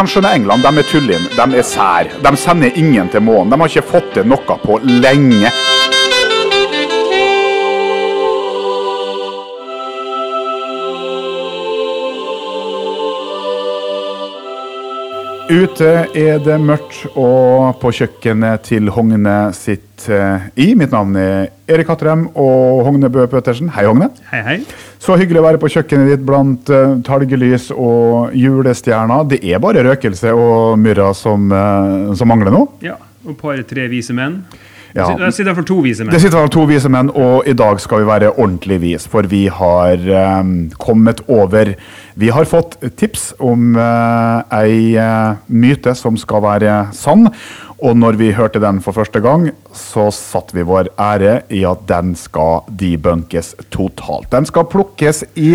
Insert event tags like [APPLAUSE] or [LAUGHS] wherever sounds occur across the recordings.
kan, skjønne England. De er tullin. De er sær. De sender ingen til månen. De har ikke fått til noe på lenge. Ute er det mørkt, og på kjøkkenet til Hogne sitt eh, i. Mitt navn er Erik Hattrem og Hogne Bø Pøtersen. Hei, Hogne. Hei, hei. Så hyggelig å være på kjøkkenet ditt blant uh, talgelys og julestjerner. Det er bare røkelse og myrra som, uh, som mangler nå. Ja, og par-tre vise menn. Ja. Det sitter for to vise menn. Det sitter vel to vise menn, og i dag skal vi være ordentlig vis, for vi har um, kommet over Vi har fått tips om uh, ei uh, myte som skal være sann. Og når vi hørte den for første gang, så satte vi vår ære i at den skal debunkes totalt. Den skal plukkes i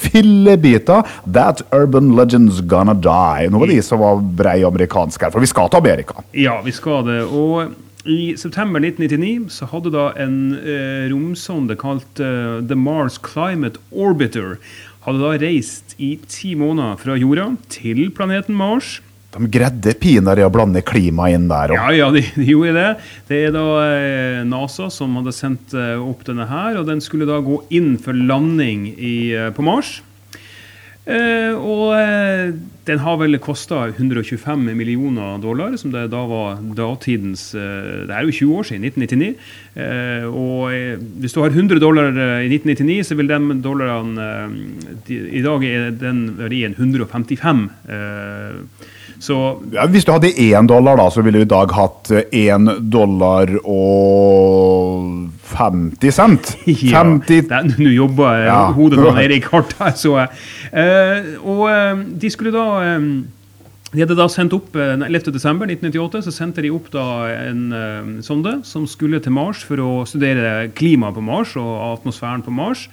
fillebiter. That urban legend's gonna die. Nå var de som var brei amerikansk her, for vi skal til Amerika. Ja, vi skal det. Og i september 1999 så hadde da en eh, romsonde kalt eh, The Mars Climate Orbiter hadde da reist i ti måneder fra jorda til planeten Mars. De greide pinadø å blande klima inn der. Ja, ja, de, de, gjorde det. Det er da eh, NASA som hadde sendt eh, opp denne her, og den skulle da gå inn for landing i, eh, på Mars. Eh, og eh, den har vel kosta 125 millioner dollar, som det da var datidens eh, Det er jo 20 år siden, 1999. Eh, og hvis du har 100 dollar i 1999, så vil de dollarene I dag er den verdien 155. så ja, Hvis du hadde én dollar, da, så ville du i dag hatt én dollar og 50 cent. 50 [LAUGHS] ja, Nå jobber ja. hodet til [LAUGHS] Eirik hardt her, så jeg. Uh, og uh, de skulle da um, de hadde da sendt opp, 11.12.1998 så sendte de opp da en sonde som skulle til Mars for å studere klimaet på Mars og atmosfæren på Mars.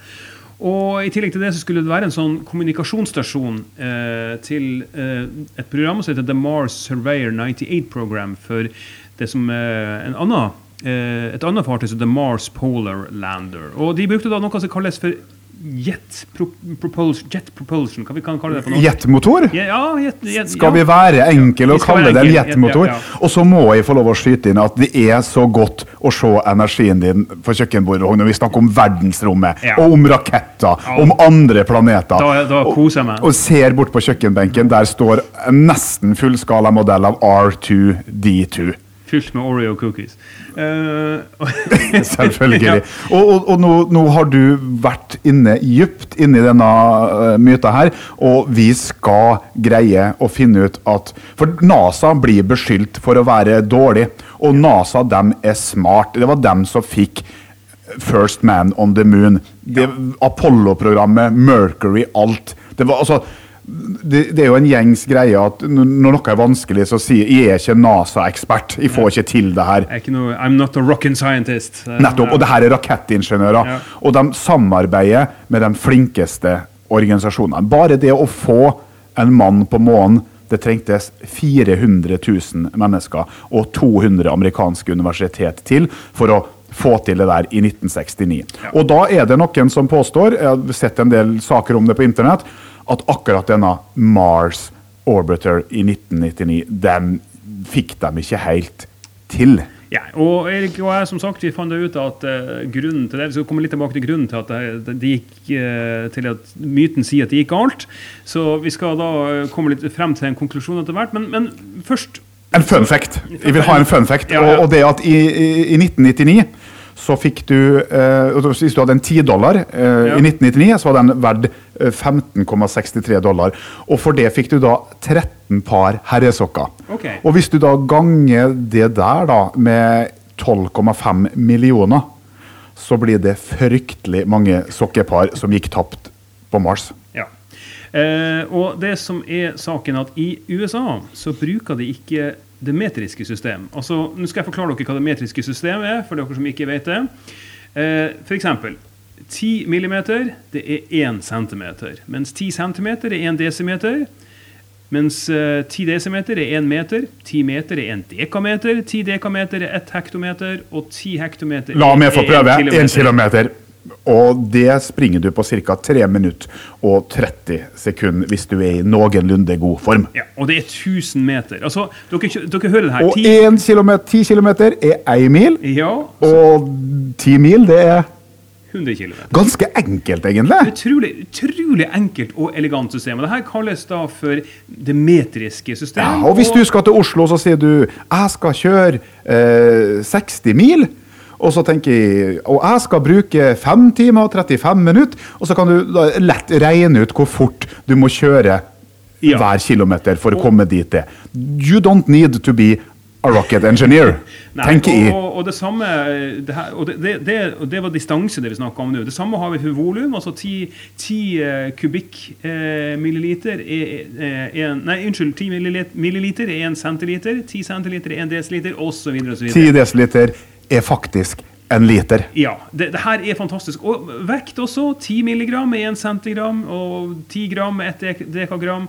Og I tillegg til det så skulle det være en sånn kommunikasjonsstasjon eh, til eh, et program som heter The Mars Surveyor 98 Program for det som eh, en annen Eh, et annet fartøy som The Mars Polar Lander. Og De brukte da noe som kalles for jet, propulsion, jet propulsion. Hva vi kan kalle det for noe? Jetmotor? Ja, jet, jet, Skal vi være enkle og kalle det en jetmotor? Ja. Og så må jeg få lov å skyte inn at det er så godt å se energien din på kjøkkenbordet når vi snakker om verdensrommet, og om raketter, om andre planeter. Da, da koser jeg meg. Og, og ser bort på kjøkkenbenken, der står en nesten fullskala modell av R2D2. Fylt med Oreo cookies. Uh, [LAUGHS] Selvfølgelig. ja. Og, og, og nå, nå, har du vært inne dypt inni denne uh, myta her, og vi skal greie å finne ut at For NASA blir beskyldt for å være dårlig, og NASA dem er smart. Det var dem som fikk First Man on the Moon. Ja. Apollo-programmet, Mercury, alt. Det var altså det, det, er jo en gjengs greie at når noe er vanskelig, så sier jeg er ikke NASA-ekspert. Jeg får ikke til det her. Noe, I'm not a rocket scientist. Nettopp. Og det her er rakettingeniører. Ja. Og de samarbeider med de flinkeste organisasjonene. Bare det å få en mann på månen det trengtes 400 000 mennesker og 200 amerikanske universitet til for å få til det der i 1969. Ja. Og da er det noen som påstår, jeg har sett en del saker om det på internett, at akkurat denne Mars Orbiter i 1999, den fikk de ikke helt til. Ja, og Erik og jeg som sagt, vi fant ut at uh, grunnen til det, vi skal komme litt tilbake til grunnen til at det, det gikk, uh, til at myten sier at det gikk galt. Så vi skal da komme litt frem til en konklusjon etter hvert. Men, men først En fun fact. Jeg vil ha en fun fact. Ja, ja. Og, og, det at i, i, i 1999 så fikk du uh, Hvis du hadde en 10 dollar eh, ja. i 1999, så var den verdt 15,63 eh, dollar. Og for det fikk du da 13 par herresokker. Okay. Og hvis du da ganger det der da med 12,5 millioner, så blir det fryktelig mange sokkepar som gikk tapt på Mars. Ja. Eh, og det som er saken, at i USA så bruker de ikke det metriske system. Altså, nå skal jeg forklare dere hva det metriske system er, for dere som ikke vet det. Eh, F.eks. 10 millimeter det er 1 centimeter, mens 10 centimeter er 1 desimeter. Mens uh, 10 desimeter er 1 meter, 10 meter er 1 dekameter, 10 dekameter er 1 hektometer, og 10 hektometer er 1 km. La meg få prøve. 1 kilometer. Og det springer du på ca. 3 minutter og 30 sekunder hvis du er i noenlunde god form. Ja, Og det er 1000 meter. Altså, dere, dere hører det her. Og 10 kilometer, 10 km er 1 mil, ja, og 10 mil det er 100 km. Ganske enkelt, egentlig. Utrolig, utrolig enkelt og elegant system. Og det her kalles da for det metriske systemet. Ja, og hvis du skal til Oslo, så sier du 'jeg skal kjøre eh, 60 mil'. Og så tenker jeg, og jeg skal bruke 5 timer og 35 minutter. Og så kan du da lett regne ut hvor fort du må kjøre Ja. hver kilometer for å komme dit. det. You don't need to be a rocket engineer, Nei, tenker jeg. og, og det samme det, her, og det, det, det, var distanse det vi snakka om nå. Det samme har vi for volum. Altså 10, 10 eh, kubikk eh, milliliter er, er en, Nei, unnskyld. 10 milliliter, milliliter er 1 centiliter. 10 centiliter er 1 desiliter, osv. 10 desiliter er faktisk en liter. Ja, det, det her er fantastisk. Og vekt også. 10 milligram er 1 centigram, og 10 gram er 1 dek dekagram.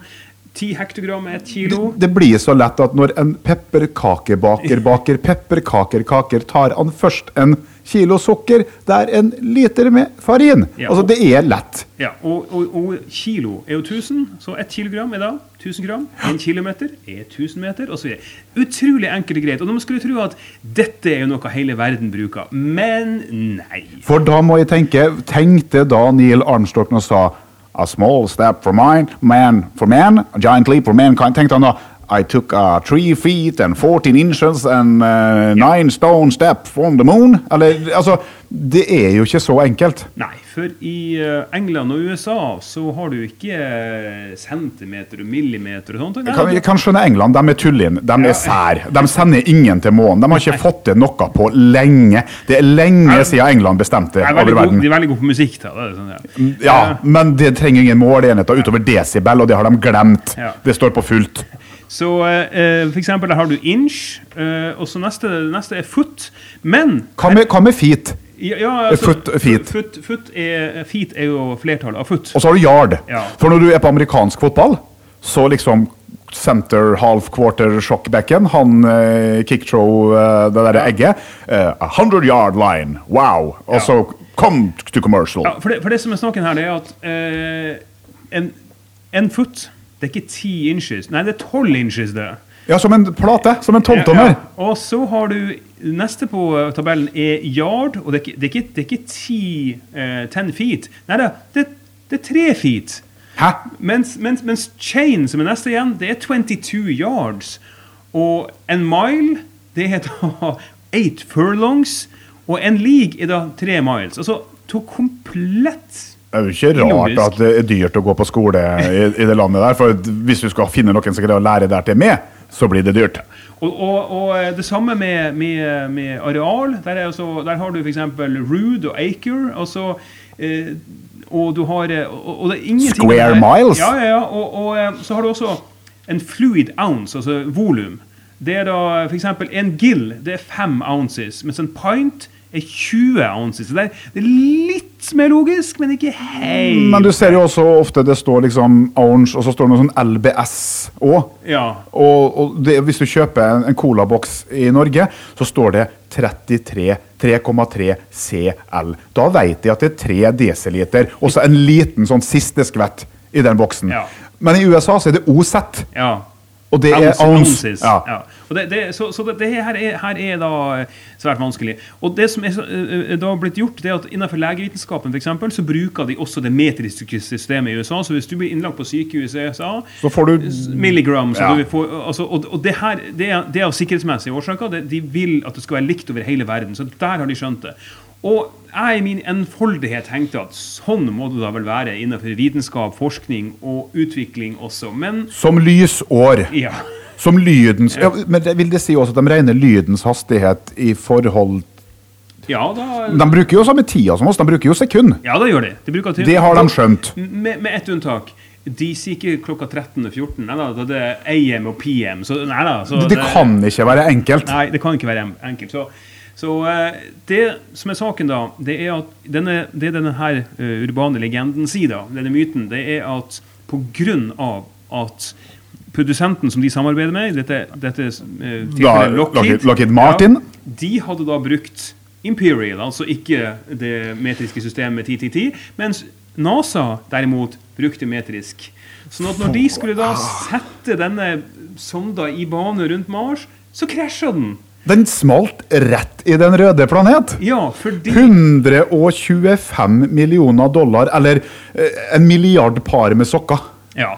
10 hektogram er 1 kilo. Det blir så lett at når en pepperkakebaker baker pepperkakerkaker, tar han først en kilo sukker, der en liter med farin. Ja. Altså, det er lett. Ja, og, og, og kilo er jo 1000, så 1 kilogram er da 1000 gram. 1 kilometer er 1000 meter, osv. Utrolig enkelt og greit. Og man skulle tro at dette er jo noe hele verden bruker, men nei. For da må jeg tenke, tenkte da Neil Armstrong og sa A small step for mine, man for man, a giant leap for mankind. Tenkte han da I took uh, three feet and 14 inches and uh, nine stone step from the moon. Eller, altså, det er jo ikke så enkelt. Nei, for i eh, England og USA så har du ikke eh, centimeter og millimeter og sånt. Nei, kan, jeg kan skjønne England, de er tullin, de er sær. De sender ingen til månen. De har ikke fått til noe på lenge. Det er lenge siden England bestemte er over verden. God, de er veldig gode på musikk. da. Det sånn, ja. Ja, men det trenger ingen måleenheter utover desibel, og det har de glemt. Ja. Det står på fullt. Så eh, for eksempel der har du inch, eh, og så neste, neste er foot. Men Hva med, hva med feet? ja, ja, Foot, feet. Foot, foot er, feet er jo flertallet av foot. Og så har du yard. Ja. For når du er på amerikansk fotball, så liksom center, half quarter, shockbacken, han eh, kickthrow, eh, det derre egget. eh, a hundred yard line. Wow! Og Ja. så come to commercial. Ja, for, det, for det som er snakken her, det er at eh, en, en foot det er ikke 10 inches. Nei, det er 12 inches, det. Ja, som en plate. Som en tolvtommer. Ja, Og så har du Neste på eh, tabellen er yard, og det er ikke, det er ikke, det er ikke 10, eh, 10 feet. Nei da, det, det er 3 feet. Hæ? Mens, mens, mens chain, som er neste igjen, det er 22 yards. Og en mile, det er da 8 furlongs. Og en league er da 3 miles. Altså to komplett Det er jo ikke rart at det er dyrt å gå på skole i, i det landet der. For hvis du skal finne noen som greier å lære der til med, så blir det dyrt. Og, og, og eh, det samme med, med, med areal. Der, er altså, der har du f.eks. rood og acre. Altså, eh, og du har eh, og, og det er ingenting Square der- miles? Ja, ja, ja. Og, eh, så har du også en fluid ounce, altså volum. Det er da f.eks. en gill, det er 5 ounces, mens en pint er 20 ounces. Det er, det er litt mer logisk, men ikke helt Men du ser jo også ofte det står liksom orange, og så står det noe sånn LBS òg. Ja. Og, og det, hvis du kjøper en, en colaboks i Norge, så står det 33 3,3 CL. Da vet de at det er 3 desiliter, og så en liten sånn siste skvett i den boksen. Ja. Men i USA så er det OZ. ja. Og det er Ounce- ounce. ounces. Ja. Det, det, så så det, det her, er, her er da eh, svært vanskelig. Og det som er eh, da blitt gjort, det er at innenfor legevitenskapen for eksempel, så bruker de også det metriske systemet i USA. Så hvis du blir innlagt på sykehus i USA Så får du Milligram. Så Ja. du får, altså, og og det, her, det, er, det er av sikkerhetsmessige årsaker. De vil at det skal være likt over hele verden. Så der har de skjønt det. Og jeg i min enfoldighet tenkte at sånn må det da vel være innenfor vitenskap, forskning og utvikling også. Men Som lysår. ja. Som lydens ja, Men det vil det si også at de regner lydens hastighet i forhold Ja, da, De bruker jo samme tida som oss, de bruker jo sekund. ja, det gjør de. de bruker Det har de skjønt. Med, med ett unntak. De sier ikke klokka 13 og 14. Nei da, det er AM og PM. Så, nei da, så Det kan ikke være enkelt. Nei, det kan ikke være enkelt. Så, så eh, det som er saken, da, det er at denne, det denne her eh, urbane legenden sier, da, denne myten, det er at på grunn av at produsenten som de samarbeider med, dette, dette eh, tilfellet Lockheed, Lockheed- Martin. Ja, de hadde da brukt Imperial, altså ikke det metriske systemet 1010, mens NASA derimot brukte metrisk. Sånn at når de skulle da sette denne sonda i bane rundt Mars, så krasja den. Den smalt rett i Den røde planet. Ja, fordi 125 millioner dollar, eller eh, en milliard par med sokker. Ja.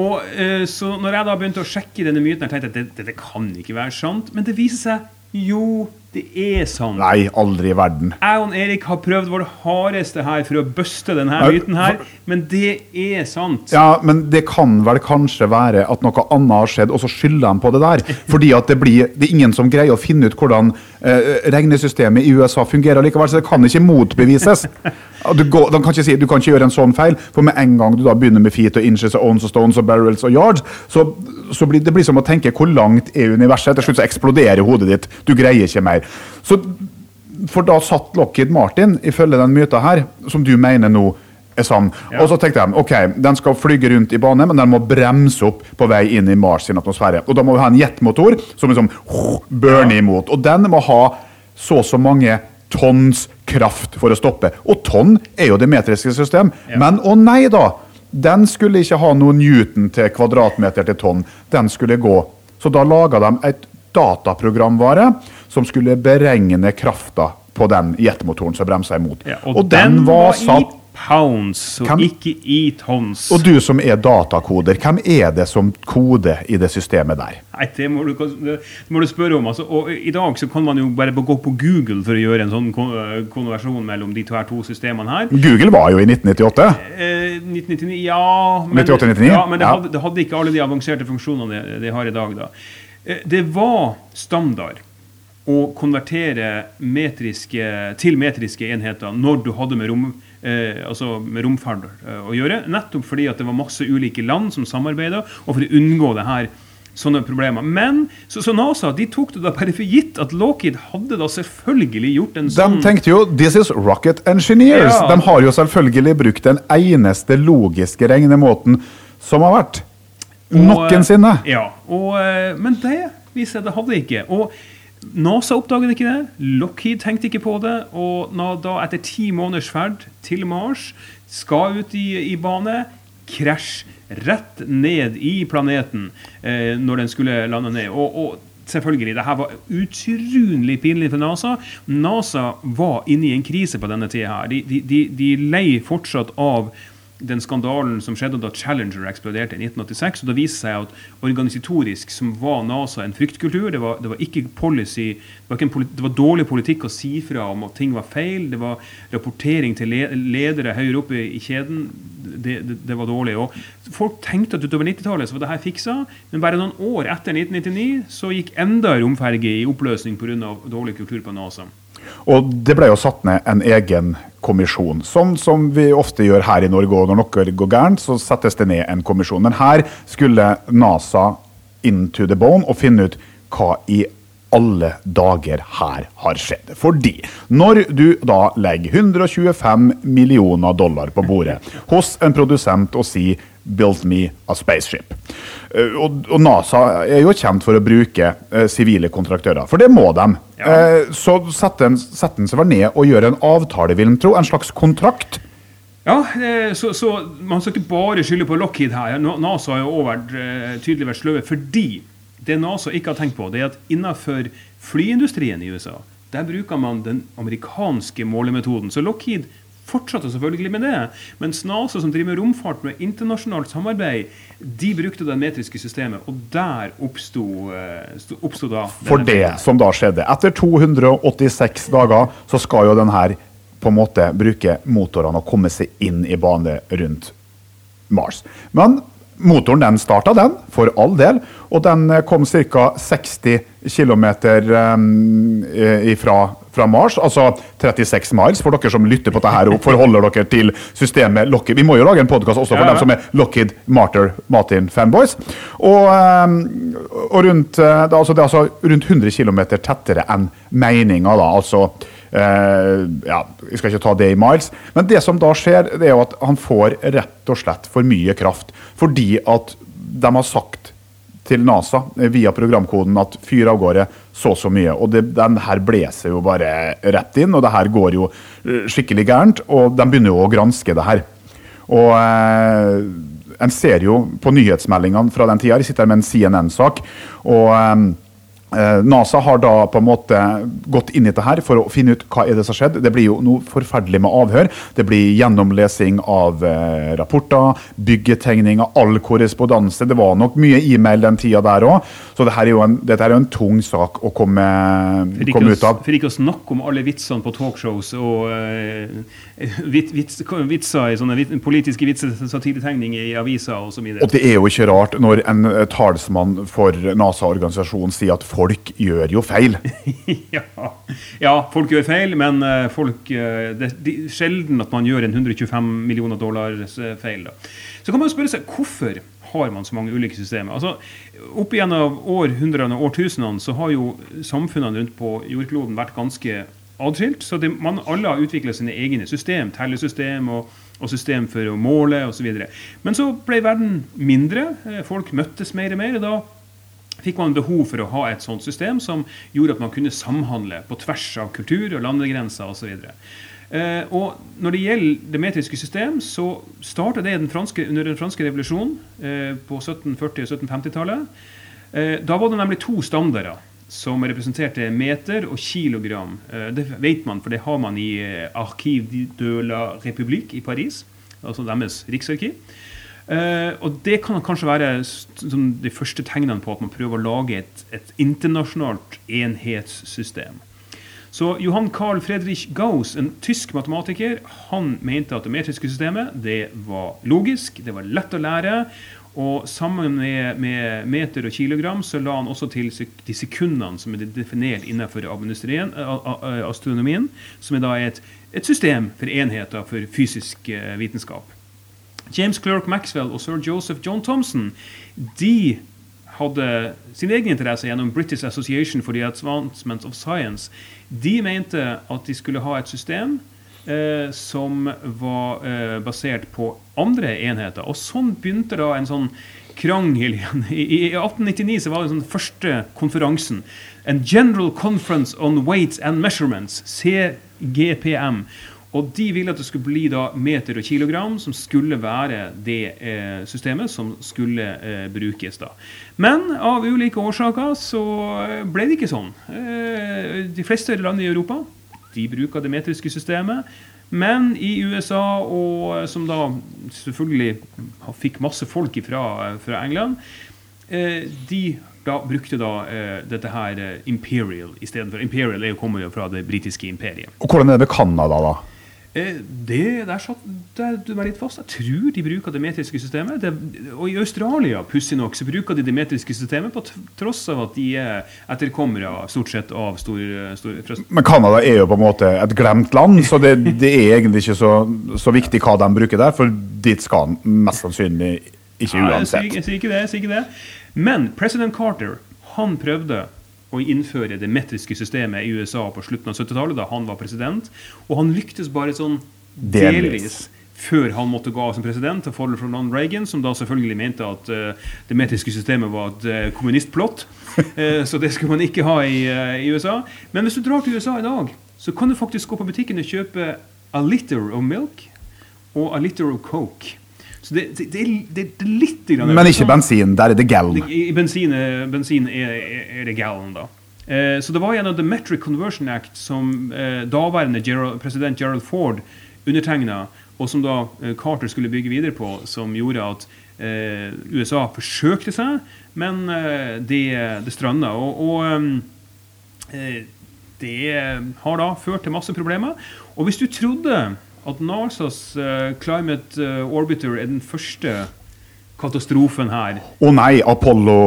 Og eh, så når jeg da begynte å sjekke denne myten, jeg tenkte at dette kan ikke være sant, men det viser seg jo, det er sant. Nei, aldri i verden. Jeg og Erik har prøvd vårt hardeste her for å buste denne myten her, men det er sant. Ja, men det kan vel kanskje være at noe annet har skjedd, og så skylder de på det der. Fordi at det, blir, det er ingen som greier å finne ut hvordan eh, regnesystemet i USA fungerer likevel, så det kan ikke motbevises. Du, går, de kan ikke si, du kan ikke gjøre en sånn feil, for med en gang du da begynner med feet og inches og ons og stones og barrels og yards, så, så blir det blir som å tenke hvor langt er universet? Til slutt så eksploderer hodet ditt. Du greier ikke mer. Så, for da satt Lockheed Martin, ifølge den myta her, som du mener nå er sann. Ja. Og så tenkte de ok, den skal flyge rundt i bane, men den må bremse opp på vei inn i Mars sin atmosfære. Og da må vi ha en jetmotor som liksom burner imot. Og den må ha så og så mange tonns kraft for å stoppe. Og tonn er jo det metriske system. Ja. Men å nei da! Den skulle ikke ha noe newton til kvadratmeter til tonn. Den skulle gå. Så da laga de et dataprogramvare som skulle beregne krafta på den jetmotoren som bremsa imot. Ja, og, den, var, i pounds, og hvem? ikke i tons. Og du som er datakoder, hvem er det som koder i det systemet der? Nei, det må, du, det må du spørre om. Altså. Og I dag så kan man jo bare gå på Google for å gjøre en sånn konversjon mellom de to, her to systemene her. Google var jo i 1998. Eh, 1999, ja men, 98, 99? ja, men det. Hadde, det hadde ikke alle de avanserte funksjonene det, det har i dag. da. Eh, det var standard å konvertere metriske, til metriske enheter når du hadde med, rom, eh, altså med romferd eh, å gjøre. Nettopp fordi at det var masse ulike land som samarbeida, og for å unngå det her sånne problemer. Men så, så NASA de tok det da bare for gitt at Lockheed hadde da selvfølgelig gjort en sånn De tenkte jo 'this is rocket engineers'. Ja. De har jo selvfølgelig brukt den eneste logiske regnemåten som har vært. Noensinne. Ja, og, eh, men det viser seg det hadde ikke. Og NASA oppdaget ikke det. Lockheed tenkte ikke på det. Og da etter ti måneders ferd til Mars skal ut i, i bane, krasj rett ned i planeten eh, når den skulle lande ned. Og, og selvfølgelig, det her var utrolig pinlig for NASA. NASA var inne i en krise på denne tida her. De, de, de, de lei fortsatt av den skandalen som skjedde da Challenger eksploderte i 1986. og Da viste seg at organisatorisk som var NASA en fryktkultur. Det var, det var ikke policy, det var, politi det var dårlig politikk å si fra om at ting var feil. Det var rapportering til ledere høyere oppe i kjeden. Det, det, det var dårlig. og Folk tenkte at utover 90-tallet så var det her fiksa, men bare noen år etter 1999 så gikk enda en romferge i oppløsning pga. dårlig kultur på NASA. Og det ble jo satt ned en egen kommisjon. Sånn som vi ofte gjør her i Norge. Og når noe går gærent, så settes det ned en kommisjon. Men her skulle NASA into the bone og finne ut hva i alle dager her har skjedd. Fordi når du da legger 125 millioner dollar på bordet hos en produsent og sier 'build me a spaceship'. Eh, Og, og NASA er jo kjent for å bruke eh, sivile kontraktører, for det må de. Ja. Eh, så setter en, setter en seg vel ned og gjør en avtale, vil en tro. En slags kontrakt. Ja, så, så man skal ikke bare skylde på Lockheed her. NASA har jo også vært, tydelig vært sløve. Fordi det NASA ikke har tenkt på, det er at innenfor flyindustrien i USA, der bruker man den amerikanske målemetoden. Så Lockheed fortsatte selvfølgelig med det. Mens NASA, som driver med romfart med internasjonalt samarbeid, de brukte det metriske systemet. Og der oppsto, eh, oppsto da For det feilen. som da skjedde. Etter 286 dager så skal jo den her på en måte bruke motorene og komme seg inn i bane rundt Mars. Men motoren den starta, den, for all del. Og den eh, kom ca. 60 km fra, fra Mars, altså 36 miles, for dere som lytter på dette her og forholder dere til systemet Lockheed. Vi må jo lage en podkast også for Ja, dem som er Lockheed Martin-fanboys. Og, eh, og rundt, eh, det, er altså, det er altså rundt 100 km tettere enn meninga, da. Altså Uh, Ja, Vi skal ikke ta det i miles. Men det som da skjer, det er jo at han får rett og slett for mye kraft. Fordi at de har sagt til NASA via programkoden at fyr av gårde så så mye. Og det, den her blåser jo bare rett inn, og det her går jo skikkelig gærent. Og de begynner jo å granske det her. Og eh, en ser jo på nyhetsmeldingene fra den tida, jeg sitter med en CNN-sak. og eh, Eh, NASA har da på en måte gått inn i dette her for å finne ut hva er det som har skjedd. Det blir jo noe forferdelig med avhør. Det blir gjennomlesing av eh, rapporter, byggetegninger, all korrespondanse. Det var nok mye e-mail den tida der òg. Så dette er, en, dette er jo en tung sak å komme, komme ut av. For ikke å snakke om alle vitsene på talkshows og uh, vit, vits, vitser sånne vit, politiske vitser, satiretegninger i aviser osv. Og, og det er jo ikke rart når en talsmann for NASA-organisasjonen sier at folk gjør jo feil. [LAUGHS] ja. ja. folk gjør feil, men eh, folk, eh, det er sjelden at man gjør en 125 millioner dollars eh, feil. Da. Så kan man spørre seg hvorfor har man så mange ulike systemer. Altså, Opp gjennom århundrene og årtusenene så har jo samfunnene rundt på jordkloden vært ganske adskilt. Så det, man alle har utvikla sine egne system, tellesystem og, og system for å måle osv. Men så ble verden mindre. Folk møttes mer og mer. da fikk man behov for å ha et sånt system som gjorde at man kunne samhandle på tvers av kultur og landegrenser osv. Eh, og når det gjelder det metriske system, så starta det den franske, under den franske revolusjonen eh, på 1740- og 1750-tallet. Eh, da var det nemlig to standarder som representerte meter og kilogram. Det vet man, for det har man i Archive de la République i Paris, altså deres riksarkiv. Uh, og det kan kanskje være de første tegnene på at man prøver å lage et, et internasjonalt enhetssystem. Så Johan Carl Fredrich Gauss, en tysk matematiker, han mente at det metriske systemet det var logisk, det var lett å lære. Og sammen med, med meter og kilogram så la han også til de sekundene som er definert innenfor astronomien, som er da et, et system for enheter for fysisk eh, vitenskap. James Clerk Maxwell og sir Joseph John Thompson de hadde sin egen interesse gjennom British Association for the Advancement of Science. De mente at de skulle ha et system eh, som var eh, basert på andre enheter. Og sånn begynte da en sånn krangel igjen. I, I, 1899 så var det den sånn første konferansen. En General Conference on Weights and Measurements, CGPM. Og de ville at det skulle bli da meter og kilogram, som skulle være det eh, systemet som skulle eh, brukes. da. Men av ulike årsaker så eh, ble det ikke sånn. Eh, de fleste land i Europa de bruker det metriske systemet. Men i USA, og som da selvfølgelig fikk masse folk fra, fra England, eh, de da brukte da eh, dette her Imperial istedenfor. Imperial er jo kommer jo fra det britiske imperiet. Og Hvordan er det med Canada, da? Eh, det, der satt du meg litt fast. Jeg tror de bruker det metriske systemet. Det, og i Australia pussig nok, så bruker de det metriske systemet på tross av at de er etterkommere stort sett av stor, stor Men Canada er jo på en måte et glemt land, så det, det er egentlig ikke så, så, viktig hva de bruker der. For dit skal han mest sannsynlig ikke uansett. Nei, jeg, sier, ikke det, jeg sier ikke det. Men president Carter han prøvde å innføre det metriske systemet i USA på slutten av 70-tallet, da han var president. Og han lyktes bare sånn delvis. Før han måtte gå av som president til fordel for Ronald Reagan, som da selvfølgelig mente at uh, det metriske systemet var et uh, kommunistplott. uh, [LAUGHS] så det skulle man ikke ha i, i, USA. Men hvis du drar til USA i dag, så kan du faktisk gå på butikken og kjøpe a liter of milk og a liter of coke. Så det, det, det, det er litt grann, Men ikke bensin. Der er det gallon. I bensin, bensin er, er, det gallon, da. Eh, så det var gjennom The Metric Conversion Act som eh, daværende Gerald, president Gerald Ford undertegna, og som da eh, Carter skulle bygge videre på, som gjorde at eh, USA forsøkte seg, men eh, det, det stranda. Og, og eh, det har da ført til masse problemer. Og hvis du trodde at NASAs uh, Climate uh, Orbiter er den første katastrofen her. Å oh nei, Apollo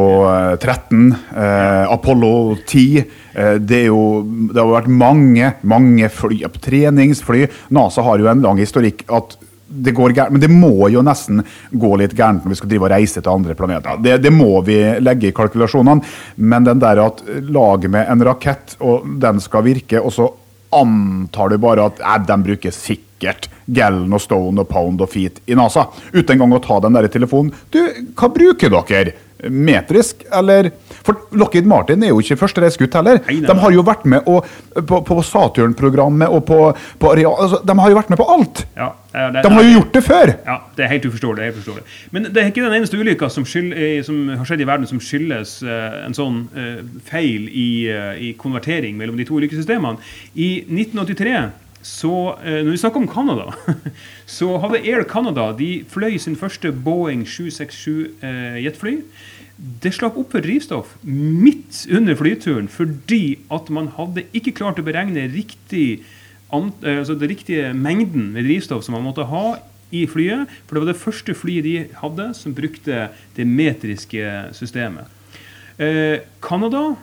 13, eh, Apollo 10 eh, det, jo, det, har vært mange mange fly, treningsfly. NASA har jo en lang historikk at det går gærent, men det må jo nesten gå litt gærent når vi skal drive og reise til andre planeter. Det, det må vi legge i kalkulasjonene. Men den der at laget med en rakett, og den skal virke, og så antar du bare at eh, den brukes sikkert gallon og stone og pound og feet i NASA. Uten engang å ta den der telefonen. Du, hva bruker dere? metrisk, eller For Lockheed Martin er jo ikke førstereisgutt heller. Nei, nei. De har jo vært med og, på, på Saturn-programmet og på, på Areal altså, De har jo vært med på alt! Ja, det- De har jo gjort det før! Ja, det er helt uforståelig. helt uforståelig. Men det er ikke den eneste ulykka som, eh, som har skjedd i verden som skyldes eh, en sånn eh, feil i, i konvertering mellom de to ulykkessystemene. I 1983 så, eh, Når vi snakker om Canada, [LAUGHS] så hadde Air Canada de fløy sin første Boeing 767 eh, jetfly. Det slapp opp for drivstoff midt under flyturen fordi at man hadde ikke klart å beregne riktig eh, altså det riktige mengden med drivstoff som man måtte ha i flyet. For det var det første flyet de hadde som brukte det metriske systemet. Canada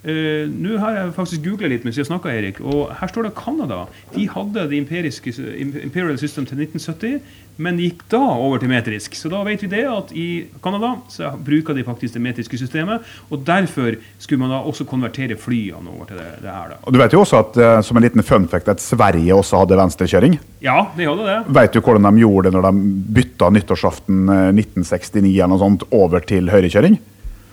Nå har jeg faktisk googla litt mens jeg snakka, Erik. Og her står det Canada. De hadde det imperiske, Imperial System til 1970, men gikk da over til metrisk. Så da vet vi det at i Canada så bruker de faktisk det metriske systemet. Og derfor skulle man da også konvertere flyene over til det, det her. da. Og du vet jo også at, eh, som en liten fun fact, at Sverige også hadde venstrekjøring. Ja, de hadde det. Vet du hvordan de gjorde det når de bytta nyttårsaften eh, 1969 eller noe sånt over til høyrekjøring?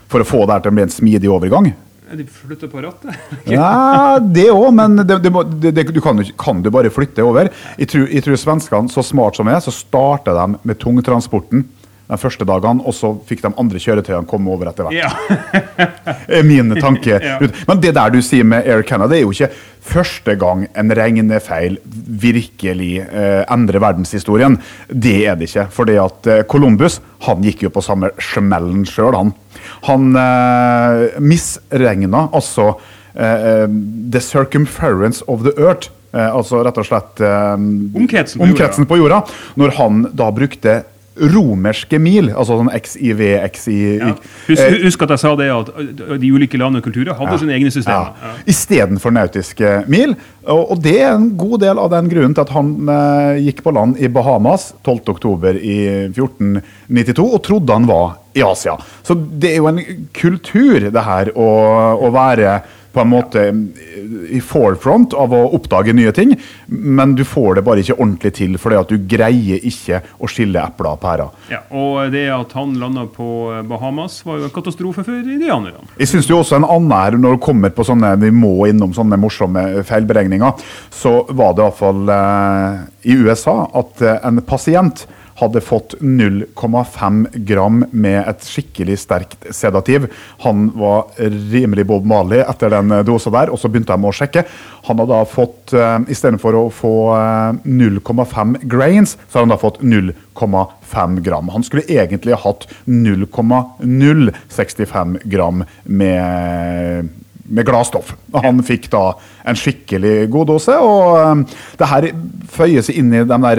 For å få det til å bli en smidig overgang? De flytter på rattet. [LAUGHS] Ja, det òg, men det, det, må- det, du kan, kan du bare flytte over? Jeg tror, jeg tror svenskene, så smart som er, så starter de med tungtransporten de første dagene, og så fikk de andre kjøretøyene komme over etter hvert. Ja. [LAUGHS] min tanke. Ja. Men det der du sier med Air Canada, det er jo ikke første gang en regnefeil virkelig eh, endrer verdenshistorien. Det er det ikke. Fordi at eh, Columbus han gikk jo på samme smellen sjøl, han. Han eh, misregna altså eh, eh, the circumference of the earth. Eh, altså rett og slett eh, Omkretsen på jorda. omkretsen på jorda. Når han da brukte romerske mil, altså sånn XIV, XI Ja. Husk, husk at jeg sa det at de ulike landene og kulturer hadde sine egne systemer. ja. Istedenfor nautiske mil. Og, og det er en god del av den grunnen til at han eh, gikk på land i Bahamas 12.10. i 1492 og trodde han var i Asia. Så det er jo en kultur, det her, å, å være på en måte i forefront av å oppdage nye ting, men du får det bare ikke ordentlig til fordi at du greier ikke å skille epler og pærer. Ja, og det at han landa på Bahamas, var jo en katastrofe for indianerne. Jeg syns jo også en annen her, når det kommer på sånne vi må innom sånne morsomme feilberegninger, så var det iallfall eh, i USA at eh, en pasient hadde fått 0,5 gram med et skikkelig sterkt sedativ. Han var rimelig Bob Marley etter den eh, dosa der, og så begynte de å sjekke. Han hadde da fått, eh, istedenfor å få eh, 0,5 grains, så har han da fått 0,5 gram. Han skulle egentlig ha hatt 0,065 gram med med gladstoff. Han fikk da en skikkelig god dose, og um, det her føyer seg inn i de der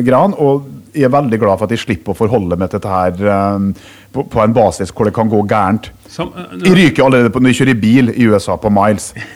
greiene. Og jeg er veldig glad for at jeg slipper å forholde meg til dette her um, på, på en basis hvor det kan gå gærent. Som, uh, Jeg ryker allerede på, når jeg kjører bil i USA på miles. [LAUGHS]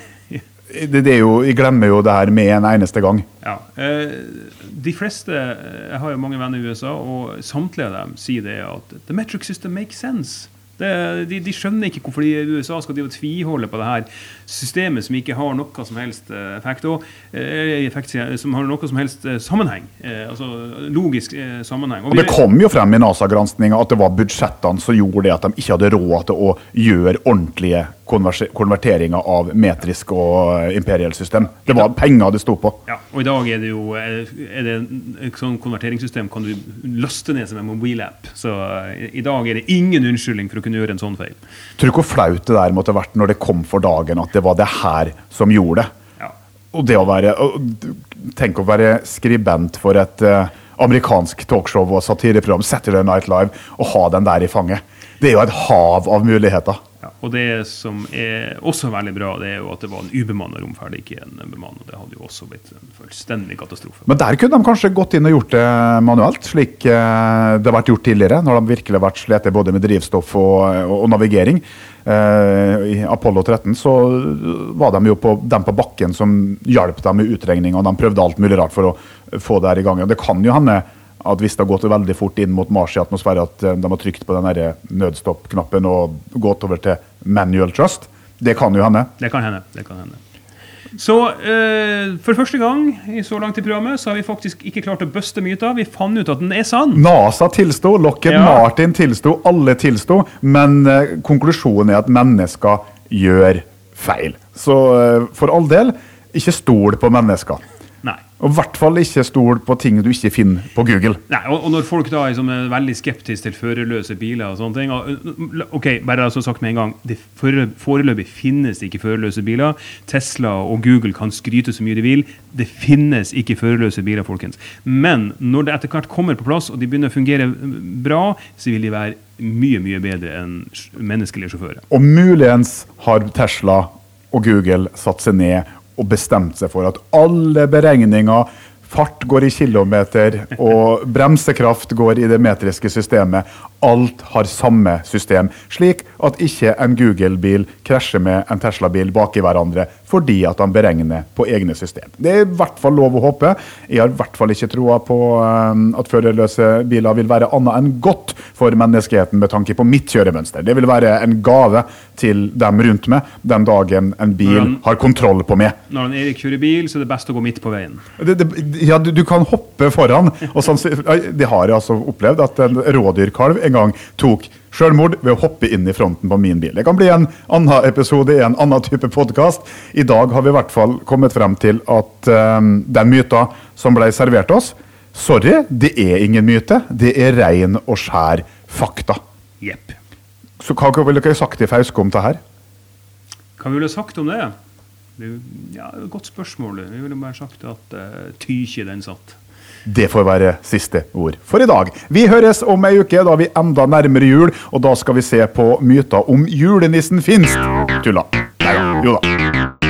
Det, det er jo, jeg glemmer jo det her med en eneste gang. Ja. uh, de fleste Jeg har jo mange venner i USA, og samtlige av dem sier det at the metric system makes sense. Det, de, de skjønner ikke hvorfor de USA skal de tviholde på det her systemet som ikke har noe som helst eh, effekt, og, eh, effekt som har noe som helst eh, sammenheng. Altså logisk sammenheng. Og Det kom jo frem i NASA-granskinga at det var budsjettene som gjorde det at de ikke hadde råd til å gjøre ordentlige konverteringer av metrisk og imperielt system. Det var penger det sto på. Ja, og i dag er det jo er det et sånn konverteringssystem kan du laste ned som en mobilapp. Så i dag er det ingen unnskyldning for å kunne gjøre en sånn feil. Tror du hvor flaut det der måtte ha vært når det kom for dagen at det var det her som gjorde det? Ja. Og det å være Tenk å være skribent for et eh, amerikansk talkshow og satireprogram, Saturday Night Live, og ha den der i fanget. Det er jo et hav av muligheter. Og det som er også veldig bra, det er jo at det var en ubemanna romferd, ikke en bemanna. Det hadde jo også blitt en fullstendig katastrofe. Men der kunne de kanskje gått inn og gjort det manuelt, slik eh, det har vært gjort tidligere, når de virkelig har vært slitt både med drivstoff og, og, navigering. Eh, I Apollo 13 så var de jo på, dem på bakken som hjalp dem med utregning, og de prøvde alt mulig rart for å få det her i gang. Og det kan jo hende at hvis det har gått veldig fort inn mot Mars i atmosfære, at eh, de har trykt på den nødstopp-knappen og gått over til manual trust. Det kan jo hende. Det kan hende. det kan hende. Så eh, for første gang i så langt i programmet så har vi faktisk ikke klart å buste myter. Vi fant ut at den er sann. NASA tilsto, Lockheed ja. Martin tilsto, alle tilsto. Men eh, konklusjonen er at mennesker gjør feil. Så eh, for all del, ikke stol på mennesker. Og i hvert fall ikke stol på ting du ikke finner på Google. Nei, og, og når folk da liksom er veldig skeptiske til førerløse biler og sånne ting og, Ok, bare altså sagt med en gang, det foreløpig finnes ikke førerløse biler. Tesla og Google kan skryte så mye de vil. Det finnes ikke førerløse biler, folkens. Men når det etter hvert kommer på plass, og de begynner å fungere bra, så vil de være mye, mye bedre enn menneskelige sjåfører. Og muligens har Tesla og Google satt seg ned og bestemt seg for at alle beregninger Fart går i kilometer, og bremsekraft går i det metriske systemet. Alt har samme system, slik at ikke en Google-bil krasjer med en Tesla-bil baki hverandre fordi at han beregner på egne system. Det er i hvert fall lov å håpe. Jeg har i hvert fall ikke troa på um, at førerløse biler vil være annet enn godt for menneskeheten med tanke på mitt kjøremønster. Det vil være en gave til dem rundt meg den dagen en bil han, har kontroll på meg. Når han Erik kjører bil, så er det best å gå midt på veien. Det, det, ja, du, du, kan hoppe foran. Og sånn, det har jeg altså opplevd, at en rådyrkalv en gang tok selvmord ved å hoppe inn i fronten på min bil. Det kan bli en annen episode i en annen type podkast. I dag har vi i hvert fall kommet frem til at um, den myta som ble servert oss Sorry, det er ingen myte. Det er rein og skjær fakta. Jepp. Så hva ville dere sagt i Fauske om det her? Hva ville vi sagt om det? Det er ja, et godt spørsmål. Vi ville bare sagt at uh, tykje den satt. Det får være siste ord for i dag. Vi høres om ei uke, da vi enda nærmere jul. Og da skal vi se på myter om julenissen finst. Tulla. Nei. Jo da.